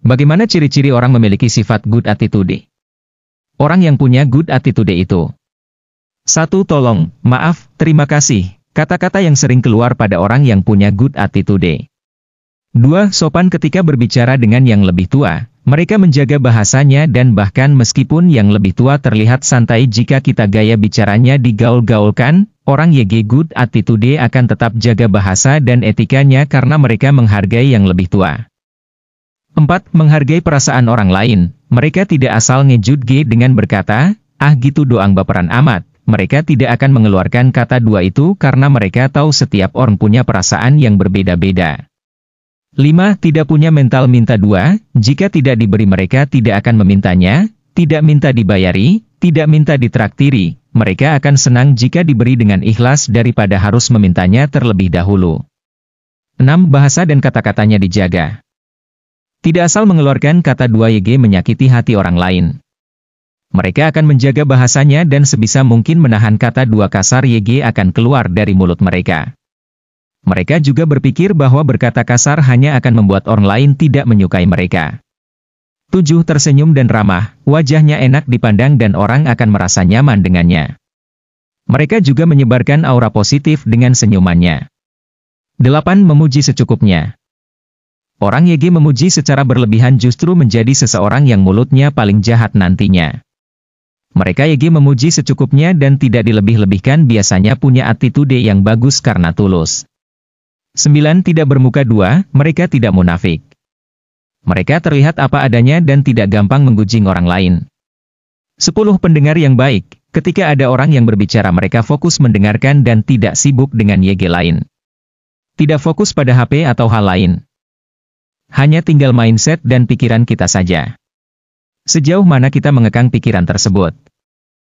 Bagaimana ciri-ciri orang memiliki sifat good attitude? Orang yang punya good attitude itu. Satu Tolong, maaf, terima kasih. Kata-kata yang sering keluar pada orang yang punya good attitude. Dua Sopan ketika berbicara dengan yang lebih tua. Mereka menjaga bahasanya dan bahkan meskipun yang lebih tua terlihat santai jika kita gaya bicaranya digaul-gaulkan, orang YG good attitude akan tetap jaga bahasa dan etikanya karena mereka menghargai yang lebih tua. 4. Menghargai perasaan orang lain. Mereka tidak asal ngejut G dengan berkata, ah gitu doang baperan amat. Mereka tidak akan mengeluarkan kata dua itu karena mereka tahu setiap orang punya perasaan yang berbeda-beda. 5. Tidak punya mental minta dua, jika tidak diberi mereka tidak akan memintanya, tidak minta dibayari, tidak minta ditraktiri, mereka akan senang jika diberi dengan ikhlas daripada harus memintanya terlebih dahulu. 6. Bahasa dan kata-katanya dijaga. Tidak asal mengeluarkan kata dua YG menyakiti hati orang lain. Mereka akan menjaga bahasanya dan sebisa mungkin menahan kata dua kasar YG akan keluar dari mulut mereka. Mereka juga berpikir bahwa berkata kasar hanya akan membuat orang lain tidak menyukai mereka. 7. Tersenyum dan ramah, wajahnya enak dipandang dan orang akan merasa nyaman dengannya. Mereka juga menyebarkan aura positif dengan senyumannya. 8. Memuji secukupnya. Orang YG memuji secara berlebihan justru menjadi seseorang yang mulutnya paling jahat nantinya. Mereka YG memuji secukupnya dan tidak dilebih-lebihkan biasanya punya attitude yang bagus karena tulus. 9. Tidak bermuka dua, mereka tidak munafik. Mereka terlihat apa adanya dan tidak gampang menggujing orang lain. 10. Pendengar yang baik, ketika ada orang yang berbicara mereka fokus mendengarkan dan tidak sibuk dengan YG lain. Tidak fokus pada HP atau hal lain. Hanya tinggal mindset dan pikiran kita saja. Sejauh mana kita mengekang pikiran tersebut.